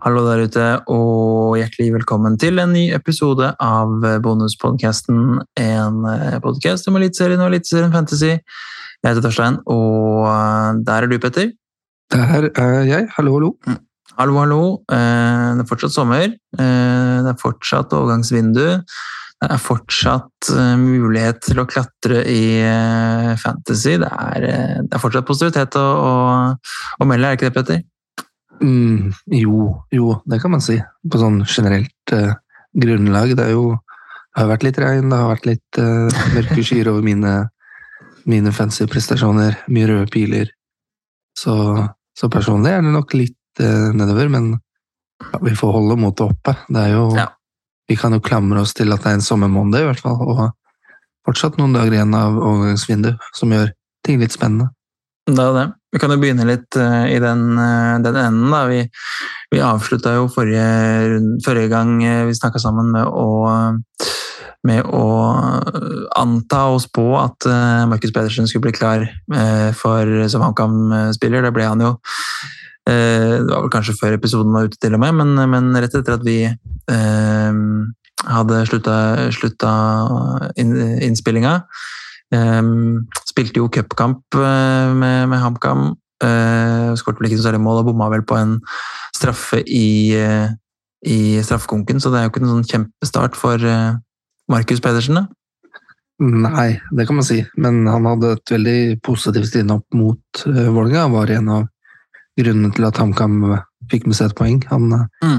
Hallo der ute, og hjertelig velkommen til en ny episode av Bonuspodcasten. En eh, podkast om Eliteserien og Eliteserien Fantasy. Jeg heter Torstein, og eh, der er du, Petter. Der er jeg. Hallo, hallo. Hallo, hallo. Eh, Det er fortsatt sommer. Det er fortsatt overgangsvindu. Det er fortsatt mulighet til å klatre i fantasy. Det er, det er fortsatt positivitet å, å, å melde, er det ikke det, Petter? Mm, jo, jo, det kan man si. På sånn generelt uh, grunnlag. Det, jo, det har vært litt regn, det har vært litt uh, mørke skyer over mine, mine fancy prestasjoner. Mye røde piler. Så, så, personlig er det nok litt uh, nedover, men ja, vi får holde motet oppe. Det er jo ja. Vi kan jo klamre oss til at det er en sommermåned, i hvert fall. Og fortsatt noen dager igjen av overgangsvinduet, som gjør ting litt spennende. Det er det. Vi kan jo begynne litt uh, i den, uh, den, enden. da. Vi, vi avslutta jo forrige, forrige, gang eh, vi snakka sammen med å, med å anta og spå at Markus Pedersen skulle bli klar for, som HamKam-spiller. Det ble han jo. Det var vel kanskje før episoden var ute, til og med, men, men rett etter at vi hadde slutta, slutta innspillinga. Um, spilte jo cupkamp uh, med, med HamKam. Uh, Skåret vel ikke noe særlig mål og bomma vel på en straffe i, uh, i straffekonken, så det er jo ikke noen sånn kjempestart for uh, Markus Pedersen. da. Nei, det kan man si, men han hadde et veldig positivt innhopp mot uh, Vålerenga. Var en av grunnene til at HamKam fikk med seg et poeng. Han mm.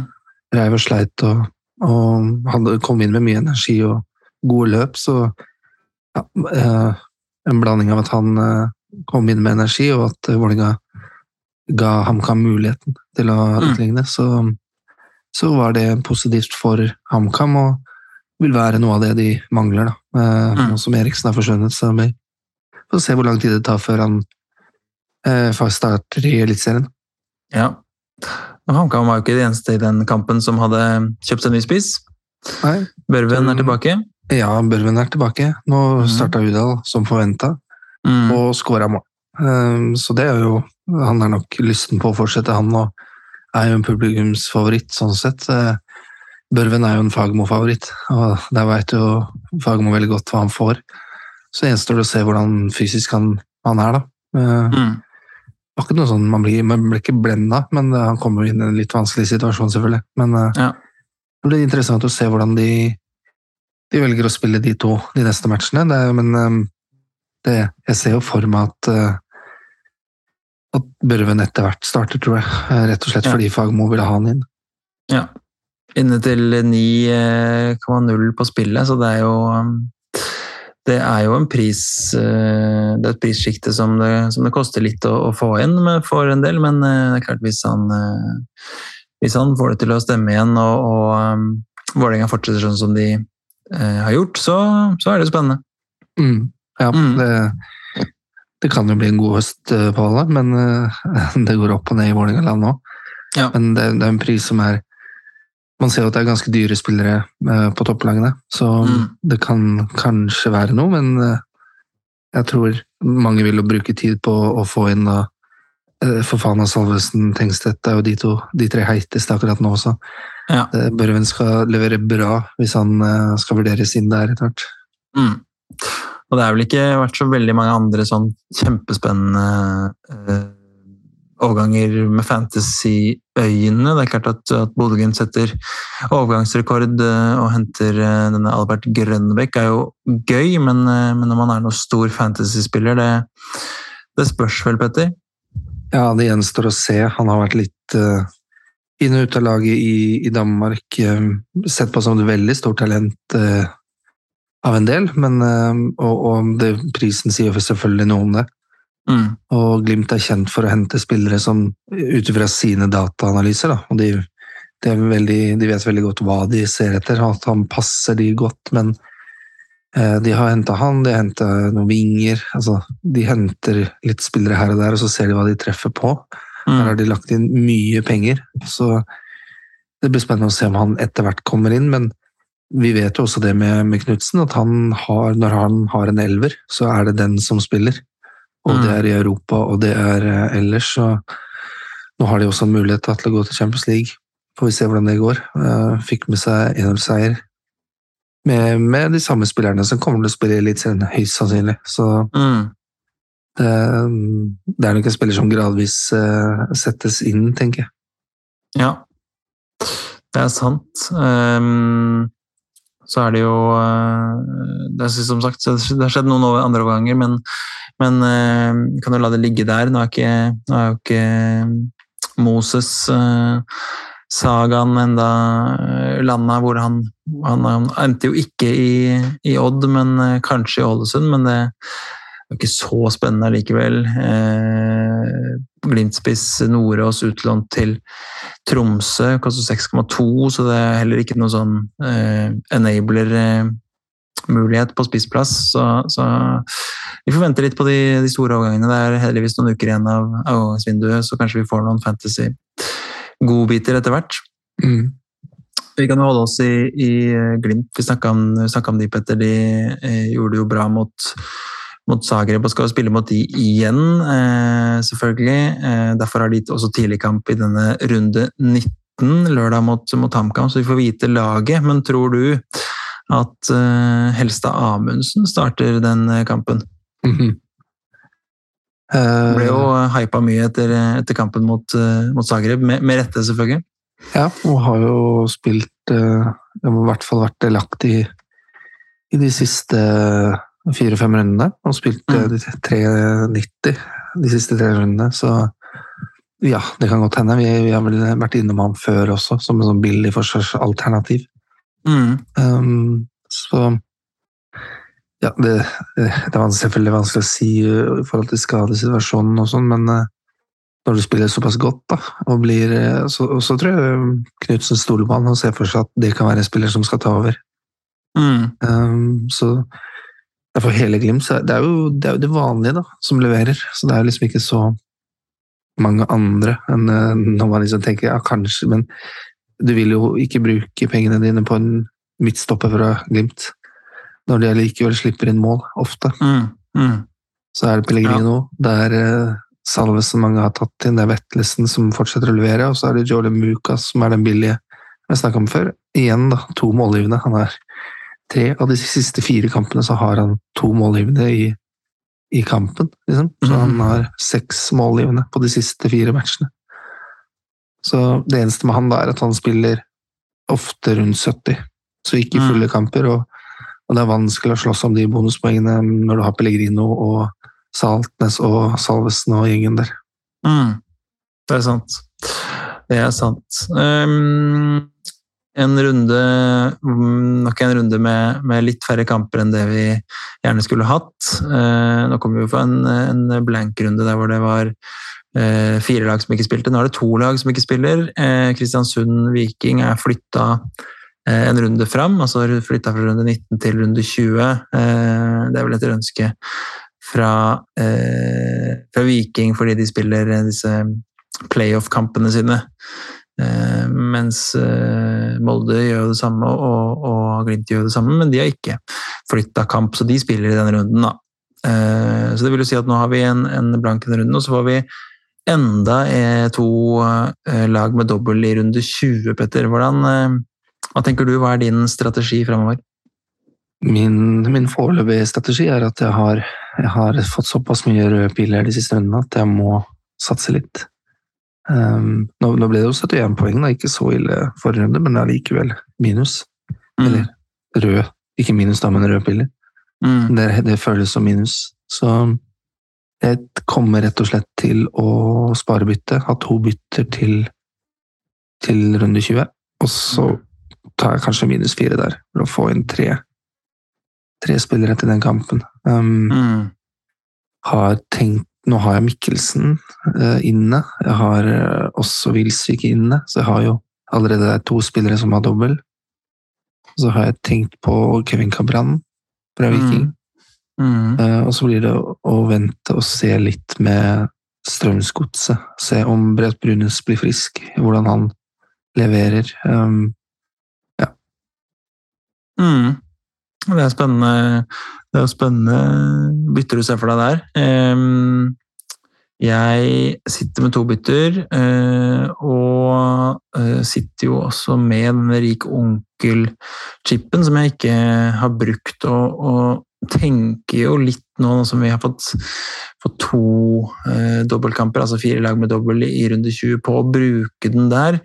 reiv og sleit og, og hadde, kom inn med mye energi og gode løp, så ja, eh, en blanding av at han eh, kom inn med energi, og at eh, Vålerenga ga HamKam muligheten til å mm. så, så, var det positivt for HamKam, og vil være noe av det de mangler, da. Mm. Nå som Eriksen har forsvunnet. Så vi får se hvor lang tid det tar før han faktisk starter i Eliteserien. Ja. HamKam var jo ikke de eneste i den kampen som hadde kjøpt seg ny spiss. Børven er tilbake. Ja, Børven er tilbake. Nå mm. starta Udal som forventa, mm. og skåra mål. Um, så det er jo Han er nok lysten på å fortsette, han, og er jo en publikumsfavoritt sånn sett. Uh, Børven er jo en Fagmo-favoritt, og der veit jo Fagmo veldig godt hva han får. Så gjenstår det å se hvordan fysisk han, han er, da. Det mm. ikke noe sånn, Man blir, man blir ikke blenda, men uh, han kommer jo inn i en litt vanskelig situasjon, selvfølgelig. Men ja. det blir interessant å se hvordan de de velger å spille de to de neste matchene. Det, men um, det, jeg ser jo for meg at, uh, at Børven etter hvert starter, tror jeg. Uh, rett og slett ja. fordi Fagmo ville ha han inn. Ja. Inne til 9,0 på spillet, så det er jo um, det er jo en pris Det er et prissjikte som, som, det koster litt å, å få inn for en del, men det er klart hvis han, hvis han får det til å stemme igjen og, og um, Vålerenga fortsetter sånn som de Eh, har gjort, så, så, er det spennende. Mm. Ja, mm. Det, det, kan jo bli en god høst eh, på alle, men uh, det går opp og ned i Vålerenga-land nå. Ja. Men det, det, er en pris som er Man ser jo at det er ganske dyre spillere på topplagene, så mm. det kan kanskje være noe, men jeg tror mange vil jo bruke tid på å få inn da Fofana, Salvesen, Tengstedt er jo de, to, de tre heiteste akkurat nå også. Ja. Børven skal levere bra hvis han eh, skal vurderes inn der etter hvert. Mm. Og det har vel ikke vært så veldig mange andre sånn kjempespennende overganger med fantasy-øyene. Det er klart at, at Bodø-Glimt setter overgangsrekord og henter denne Albert Grønbekk, er jo gøy, men, men når man er noen stor fantasy-spiller, det, det, spørs vel, Petter? Ja, det gjenstår å se. Han har vært litt inn og ut av laget i, i, Danmark. Uh, sett på som et veldig stort talent uh, av en del, men, uh, og, og det, prisen sier selvfølgelig noe om det. Mm. Og Glimt er kjent for å hente spillere som ut ifra sine dataanalyser. Da, og de, de, veldig, de, vet veldig godt hva de ser etter, at han passer de godt, men uh, de har henta han, de har henta noen vinger altså, De henter litt spillere her og der, og så ser de hva de treffer på. Mm. Der har de lagt inn mye penger. Så det blir spennende å se om han etter hvert kommer inn. Men vi vet jo også det med, med Knutsen, at han har, når han har en elver, så er det den som spiller. Og mm. det er i Europa, og det er eh, ellers. Så nå har de også en mulighet til å gå til Champions League, får vi se hvordan det går. Eh, fikk med seg 1-0-seier med, med, de samme spillerne som kommer til å spille Eliteserien, høyst sannsynlig. Så mm. det, det, er nok en spiller som gradvis uh, settes inn, tenker jeg. Ja, det er sant. Um, så er det jo uh, det er, Som sagt, det har skjedd noen andre overganger, men, men uh, kan jo la det ligge der. Nå er, ikke, jo ikke Moses sagaen enda landa hvor han, han, endte jo ikke i, i, Odd, men kanskje i Ålesund. Men det er ikke så spennende likevel. Eh, Glimt-spiss Nordås utlånt til Tromsø, koster 6,2, så det er heller ikke noe sånn eh, enabler-mulighet på spissplass. Så, så, vi får vente litt på de, de store overgangene. Det er heldigvis noen uker igjen av avgangsvinduet, så kanskje vi får noen fantasy godbiter etter hvert. Mm. Vi kan jo holde oss i, i Glimt. Vi snakka om, om, de, Petter. De eh, gjorde det jo bra mot mot Zagreb og skal jo spille mot de igjen, eh, selvfølgelig. Eh, derfor har de også tidligkamp i denne runde 19, lørdag mot, mot HamKam, så vi får vite laget. Men tror du at eh, Helstad Amundsen starter den kampen? Mm -hmm. Ble jo hypa mye etter, etter kampen mot, mot Zagreb, med, med, rette selvfølgelig. Ja, og har jo spilt I hvert fall vært delaktig i de siste fire-fem rundene, og spilt mm. de 3,90 de siste tre rundene, så ja, det kan godt hende. Vi, vi, har vel vært innom ham før også, som en sånn billig forsvarsalternativ. Mm. Um, så ja, det, det, er selvfølgelig vanskelig å si i forhold til skadesituasjonen og sånn, men uh, når du spiller såpass godt, da, og blir Så, så, så, tror jeg Knutsen stoler på han og ser for seg at det kan være en spiller som skal ta over. Mm. Um, så for hele Glimt det er, jo, det er jo det vanlige da, som leverer, så det er liksom ikke så mange andre enn eh, når man liksom tenker ja, kanskje, men du vil jo ikke bruke pengene dine på en midtstopper fra Glimt når de likevel slipper inn mål, ofte. Mm, mm. Så er det Pellegrino, ja. det er uh, Salvesen mange har tatt inn, det er Vettlesen som fortsetter å levere, og så er det Jolie Mucas som er den billige jeg snakka om før. Igjen, da, to målgivende. Han er tre av de siste fire kampene så har han to målgivende i, i kampen. Liksom. Så han mhm. har seks målgivende på de siste fire matchene. Så det eneste med han da er at han spiller ofte rundt 70, så ikke i fulle mm. kamper. Og, og, det er vanskelig å slåss om de bonuspoengene når du har Pellegrino og Saltnes og Salvesen og gjengen der. Mm. Det er sant. Det er sant. Um, en runde mm, Nok en runde med, med, litt færre kamper enn det vi gjerne skulle hatt. Uh, nå kommer vi jo fra en, en blank-runde der hvor det var uh, fire lag som ikke spilte. Nå er det to lag som ikke spiller. Uh, Kristiansund-Viking er flytta en runde fram, altså flytta fra runde 19 til runde 20. Eh, det er vel etter ønske fra, eh, fra Viking fordi de spiller disse playoff-kampene sine. Eh, mens eh, Molde gjør det samme og, og Glimt gjør det samme, men de har ikke flytta kamp, så de spiller i denne runden. da. Eh, så det vil jo si at nå har vi en, en blank i og så får vi enda to lag med dobbel i runde 20, Petter. Hvordan, hva tenker du, hva er din strategi fremover? Min, min foreløpige strategi er at jeg har, jeg har, fått såpass mye røde piler de siste rundene at jeg må satse litt. Um, nå, nå, ble det jo 71 poeng, da. ikke så ille forrige runde, men det er likevel minus. Mm. Eller rød. Ikke minus, da, men rød piler. Mm. Det, det, føles som minus. Så jeg kommer rett og slett til å spare byttet. Ha to bytter til, til runde 20. Og så tar jeg kanskje minus fire der, for å få inn tre, tre spillere til den kampen. Um, mm. Har tenkt nå har jeg Mikkelsen uh, inne. Jeg har uh, også Wilsvik inne, så jeg har jo allerede to spillere som har dobbel. Så har jeg tenkt på Kevin Cabran fra mm. Viking. Mm. Mm. Uh, og så blir det å, å, vente og se litt med Strømsgodset. Se om Brett Brunes blir frisk, hvordan han leverer. Um. Mm. Det er spennende det er spennende bytter du ser for deg der. Jeg sitter med to bytter, eh, og eh, sitter jo også med den rik onkel-chipen som jeg ikke har brukt, og, og tenker jo litt nå, som vi har fått, fått to eh, dobbeltkamper, altså fire lag med dobbel i runde 20, på å bruke den der.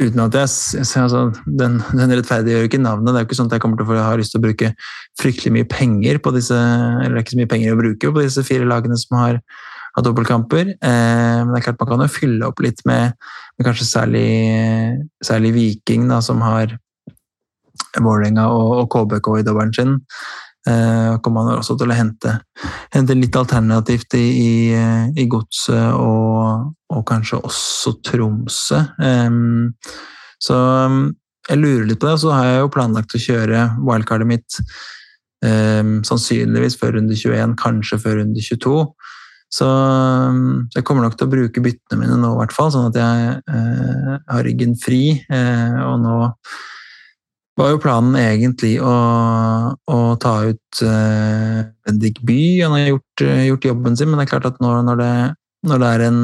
Uten at jeg, altså, den, den rettferdiggjør ikke navnet. Det er jo ikke sånn at jeg kommer til å ha lyst til å bruke fryktelig mye penger på disse eller det er ikke så mye penger å bruke på disse fire lagene som har, har dobbeltkamper. Eh, men det er klart man kan jo fylle opp litt med, med kanskje særlig, særlig Viking, da, som har Vålerenga og, og KBK i dobbelen sin. Uh, kommer han også til å hente, hente litt alternativt i, i, i Godset og, og, kanskje også Tromsø. Um, så jeg lurer litt på det, og så har jeg jo planlagt å kjøre wildcardet mitt um, sannsynligvis før runde 21, kanskje før runde 22. Så jeg kommer nok til å bruke byttene mine nå, i hvert fall, sånn at jeg uh, har ryggen fri. Uh, og nå var jo planen egentlig å, å ta ut uh, Bendik By. Han har gjort, uh, gjort, jobben sin, men det er klart at når, når, det, når det, er en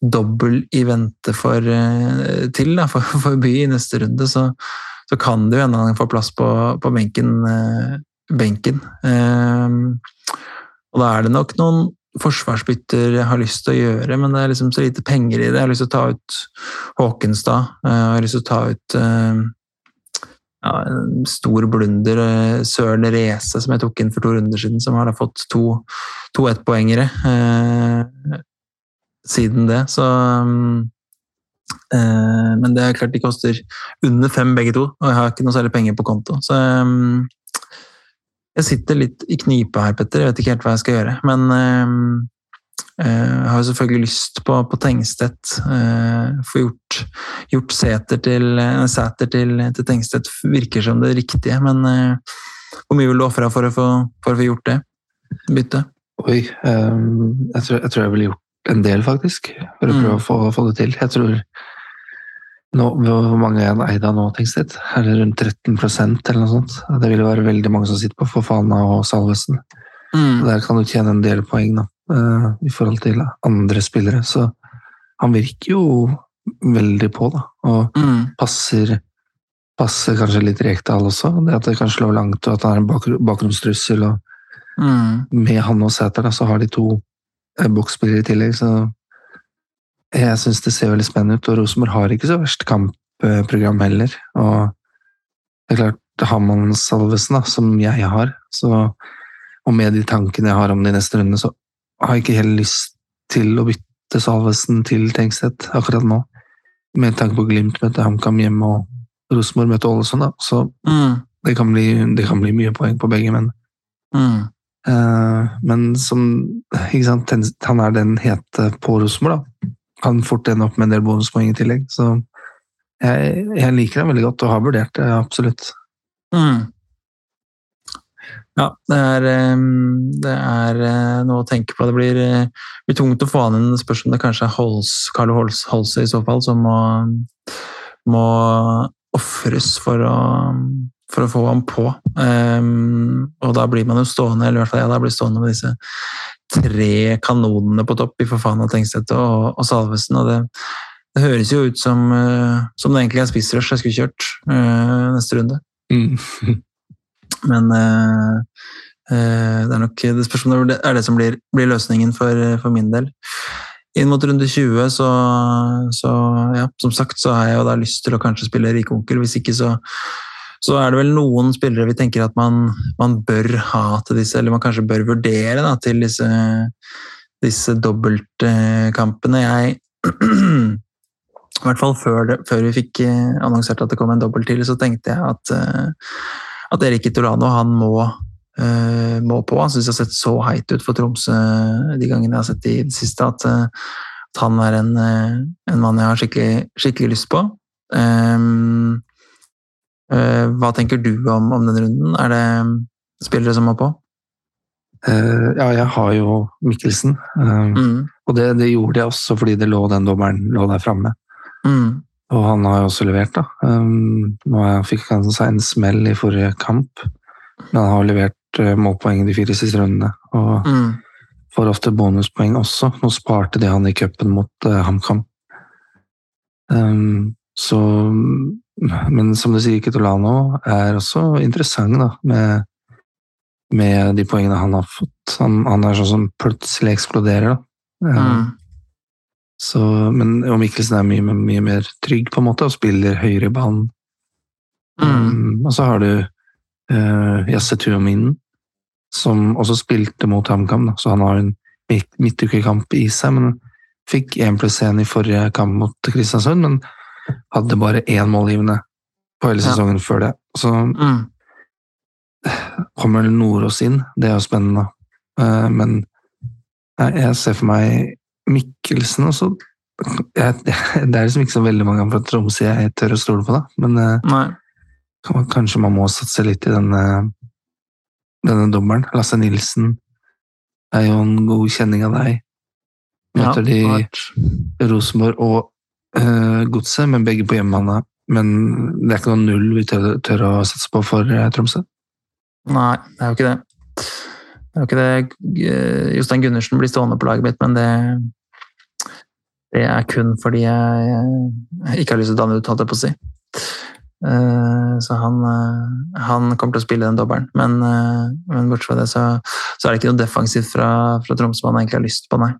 dobbel i vente for, uh, til da, for, for, By i neste runde, så, så kan det jo hende han får plass på, på benken. benken. og da er det nok noen forsvarsbytter jeg har lyst til å gjøre, men det er liksom så lite penger i det. Jeg har lyst til å ta ut Håkenstad. Jeg har lyst til å ta ut ja, en stor blunder. Eh, Søren Reze, som jeg tok inn for to runder siden, som har fått to, to ettpoengere eh, siden det. Så eh, Men det er klart de koster under fem begge to, og jeg har ikke noe særlig penger på konto. Så eh, jeg sitter litt i knipe her, Petter. Jeg vet ikke helt hva jeg skal gjøre. Men eh, jeg eh, har selvfølgelig lyst på, på Tengstedt. Eh, få gjort, gjort Sæter til, seter til, til Tengstedt virker som det riktige, men eh, hvor mye vil du ofre for, for, å få gjort det byttet? Oi, um, jeg, tror, jeg, tror, jeg ville gjort en del, faktisk, for å prøve mm. å få, få, det til. Jeg tror nå, Hvor mange er eid av nå, Tengstedt? Er det rundt 13% eller noe sånt? Det vil være veldig mange som sitter på Fofana og Salvesen. Mm. Der kan du tjene en del poeng, da. Uh, i forhold til andre spillere. Så han virker jo veldig på, da. Og mm. passer, passer kanskje litt Rekdal også. Det at det kan slå langt, og at han er en bak, bakgrunnstrussel. Og mm. med han og Sæter, da, så har de to eh, boksspillere i tillegg, så jeg syns det ser veldig spennende ut. Og Rosenborg har ikke så verst kampprogram heller. Og det er klart, har man Salvesen, da, som jeg har, så og med de tankene jeg har om de neste rundene, så har jeg ikke helt lyst til å bytte Salvesen til Tengstedt akkurat nå. Med tanke på Glimt møter HamKam hjemme og Rosenborg møter Ålesund, da. Så mm. det, kan bli, det, kan bli, mye poeng på begge, men mm. uh, Men som ikke sant, Han er den hete på Rosenborg, da. Kan fort ende opp med en del bonuspoeng i tillegg. Så jeg, jeg liker ham veldig godt og har vurdert det, absolutt. Mm. Ja, det er, det er, eh, noe å tenke på. Det blir, eh, blir tungt å få an en spørsmål om det kanskje er Hols, Carlo Hols, Holse i så fall som må, må ofres for for å få ham på. Um, og da blir man jo stående, eller i hvert fall jeg da blir stående med disse tre kanonene på topp i Forfana, Tengstedt og, og Salvesen. og det, det høres jo ut som, uh, som det egentlig er spissrush jeg skulle kjørt uh, neste runde. Mm. Men uh, det er nok det spørs om det er det som blir, blir løsningen for, for, min del. Inn mot runde 20, så, så, ja, som sagt, så har jeg jo da lyst til å kanskje spille Rike-onkel. Hvis ikke, så, så er det vel noen spillere vi tenker at man, man, bør ha til disse, eller man kanskje bør vurdere da, til disse, disse dobbeltkampene. Jeg I hvert fall før, det, før, vi fikk annonsert at det kom en dobbelt til, så tenkte jeg at at Erik Itolano han må, uh, må på. Han syns det har sett så heit ut for Tromsø de gangene jeg har sett det i det siste, at, uh, at han er en, uh, en, mann jeg har skikkelig, skikkelig lyst på. Um, hva tenker du om, om den runden? Er det spillere som må på? ja, jeg har jo Mikkelsen. Mm. Og det, det, gjorde jeg også fordi det lå den dommeren lå der framme. Mm. Og han har jo også levert, da. Um, nå fikk han seg en smell i forrige kamp, men han har levert uh, målpoeng de fire siste rundene. Og mm. får ofte bonuspoeng også. Nå sparte de han i cupen mot uh, HamKam. Um, så Men som du sier, Kitolano er også interessant, da, med, med de poengene han har fått. Han, han er sånn som plutselig eksploderer, da. Um, så, men og Mikkelsen er mye, mye, mer trygg på en måte og spiller høyere i banen. Mm. Um, og så har du uh, Yasse Tuominen, som også spilte mot HamKam, så han har en midtukekamp i seg. men Fikk én pluss én i forrige kamp mot Kristiansund, men hadde bare én målgivende på hele sesongen ja. før det. Så mm. kommer Nordås inn, det er jo spennende. Uh, men jeg ser for meg Mikkelsen også. Jeg, det er liksom ikke så veldig mange fra Tromsø jeg tør å stole på, da. Men uh, kanskje man må satse litt i denne, denne dommeren. Lasse Nilsen er jo en god kjenning av deg. Møter ja, de Rosenborg og uh, Godset, men begge på hjemmebane. Men det er ikke noe null vi tør, tør å satse på for uh, Tromsø? Nei, det er jo ikke det. Det er jo ikke det. Jostein Gundersen blir stående på laget mitt, men det, det er kun fordi jeg, ikke har lyst til å danne ut, holdt jeg på å si. Uh, så han, uh, han, kommer til å spille den dobbelen. Men, uh, men bortsett fra det, så, så, er det ikke noe defensivt fra, fra Tromsø man egentlig har lyst på, nei.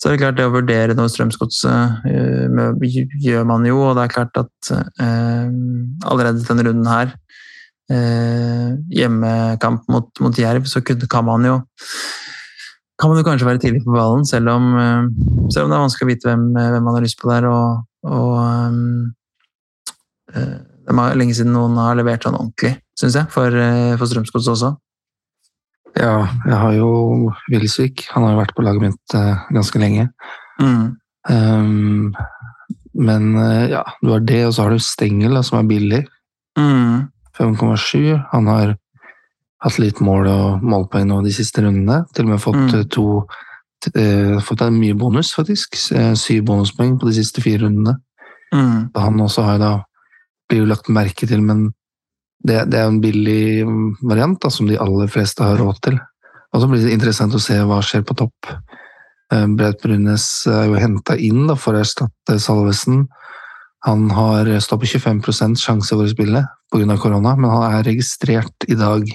Så er det klart, det å vurdere noe Strømsgodset gjør man jo, og det er klart at allerede denne runden her Hjemmekamp mot, mot Jerv, så kan man jo kan man jo kanskje være tidlig på ballen, selv om, selv om det er vanskelig å vite hvem, hvem, man har lyst på der. Og, og um, det er lenge siden noen har levert sånn ordentlig, syns jeg, for, for Strømsgods også. Ja, jeg har jo Wilsvik. Han har jo vært på laget mitt ganske lenge. Mm. Um, men ja, du har det, og så har du Stengel, som er billig. Mm. 5,7. Han har hatt litt mål og målpoeng nå de siste rundene. Til og med fått mm. to uh, Fått mye bonus, faktisk. Syv bonuspoeng på de siste fire rundene. Mm. Han også har da blir jo lagt merke til, men det, det, er en billig variant da, som de aller fleste har råd til. Og så blir det interessant å se hva skjer på topp. Eh, Braut Brunes er jo henta inn da, for å erstatte Salvesen. Han har stått på 25% sjanse for å spille pga. korona, men han er registrert i dag.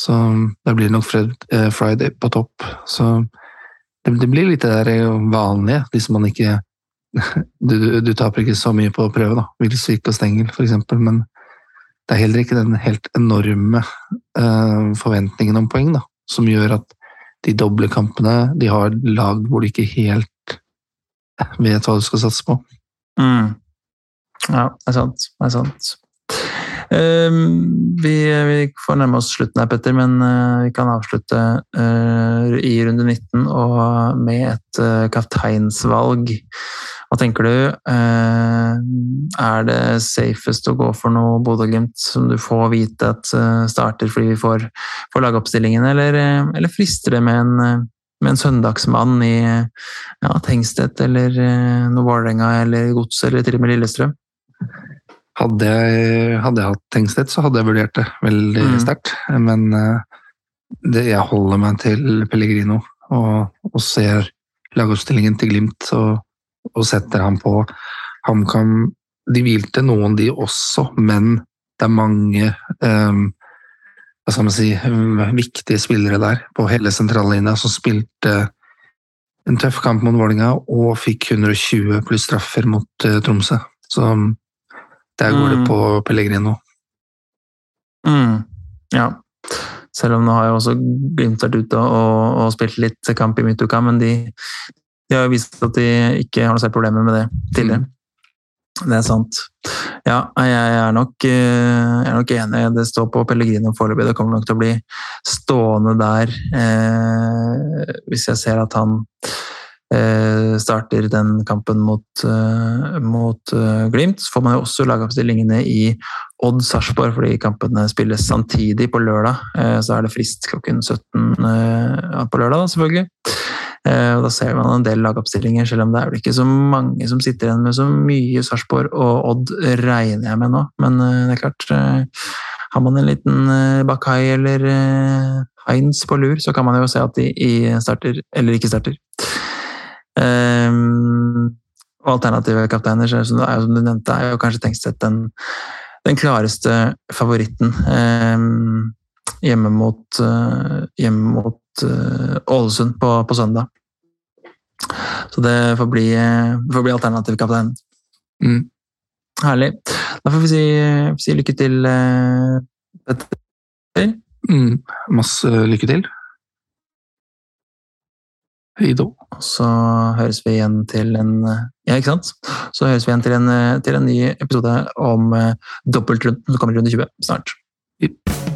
Så da blir det nok Fred, eh, Friday på topp. Så det, det blir litt det der vanlige, hvis man ikke du, du, taper ikke så mye på å prøve, da. Wilsvik og Stengel, f.eks., men det er heller ikke den helt enorme eh, forventningen om poeng da, som gjør at de doble kampene de har lag hvor de ikke helt vet hva du skal satse på. Mm. Ja, det er sant. Det er sant. Uh, vi, vi, får nærme oss slutten her, Petter, men uh, vi kan avslutte uh, i runde 19 og med et kapteinsvalg. Hva tenker du? Eh, er det safest å gå for noe Bodø-Glimt som du får vite at eh, starter fordi vi får, får lagoppstillingen, eller, eh, eller, frister det med en, med en søndagsmann i ja, Tengstedt eller noe Vålerenga eller Gods eller til og med Lillestrøm? Hadde jeg, hadde jeg hatt Tengstedt, så hadde jeg vurdert det veldig mm. sterkt. Men det, jeg holder meg til Pellegrino og, og ser lagoppstillingen til Glimt. og og setter ham på HamKam. De hvilte noen, de også, men det er mange um, hva skal man si, viktige spillere der på hele sentrallinja som spilte en tøff kamp mot Vålinga og fikk 120 pluss straffer mot uh, Tromsø. Så der går mm. det på Pellegrino. Mm. Ja. Selv om nå har jeg også Glimt vært ute og, og, spilt litt kamp i midtuka, men de, de har jo vist at de ikke har noe særlig problemer med det tidligere. Det er sant. Ja, jeg er nok, eh, jeg er nok enig. Det står på Pellegrino foreløpig. Det kommer nok til å bli stående der eh, hvis jeg ser at han starter den kampen mot, eh, mot uh, Glimt. Så får man jo også lagoppstillingene i Odd Sarpsborg, fordi kampene spilles samtidig på lørdag. Eh, så er det frist klokken 17 på lørdag, da, selvfølgelig. Eh, og da ser man en del lagoppstillinger, selv om det er vel ikke så mange som sitter igjen med så mye Sarpsborg og Odd, regner jeg med nå. Men eh, det er klart, eh, har man en liten eh, Bakai eller eh, Heinz på lur, så kan man jo se at de starter eller ikke starter. Um, og alternative kapteiner, som du, som du nevnte, er jo kanskje Tengstedt den, den klareste favoritten. Um, hjemme mot, uh, hjemme mot uh, Ålesund på, på, søndag. Så det får bli, får bli alternativkapteinen. Mm. Herlig. Da får vi si, si lykke til, uh, Petter. Mm. Masse lykke til. Hei. Så høres vi igjen til en Ja, ikke sant? Så høres vi igjen til en, til en ny episode om uh, dobbeltrunden som kommer i runde 20 snart. Yep.